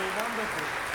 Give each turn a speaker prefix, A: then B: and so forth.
A: wonderful.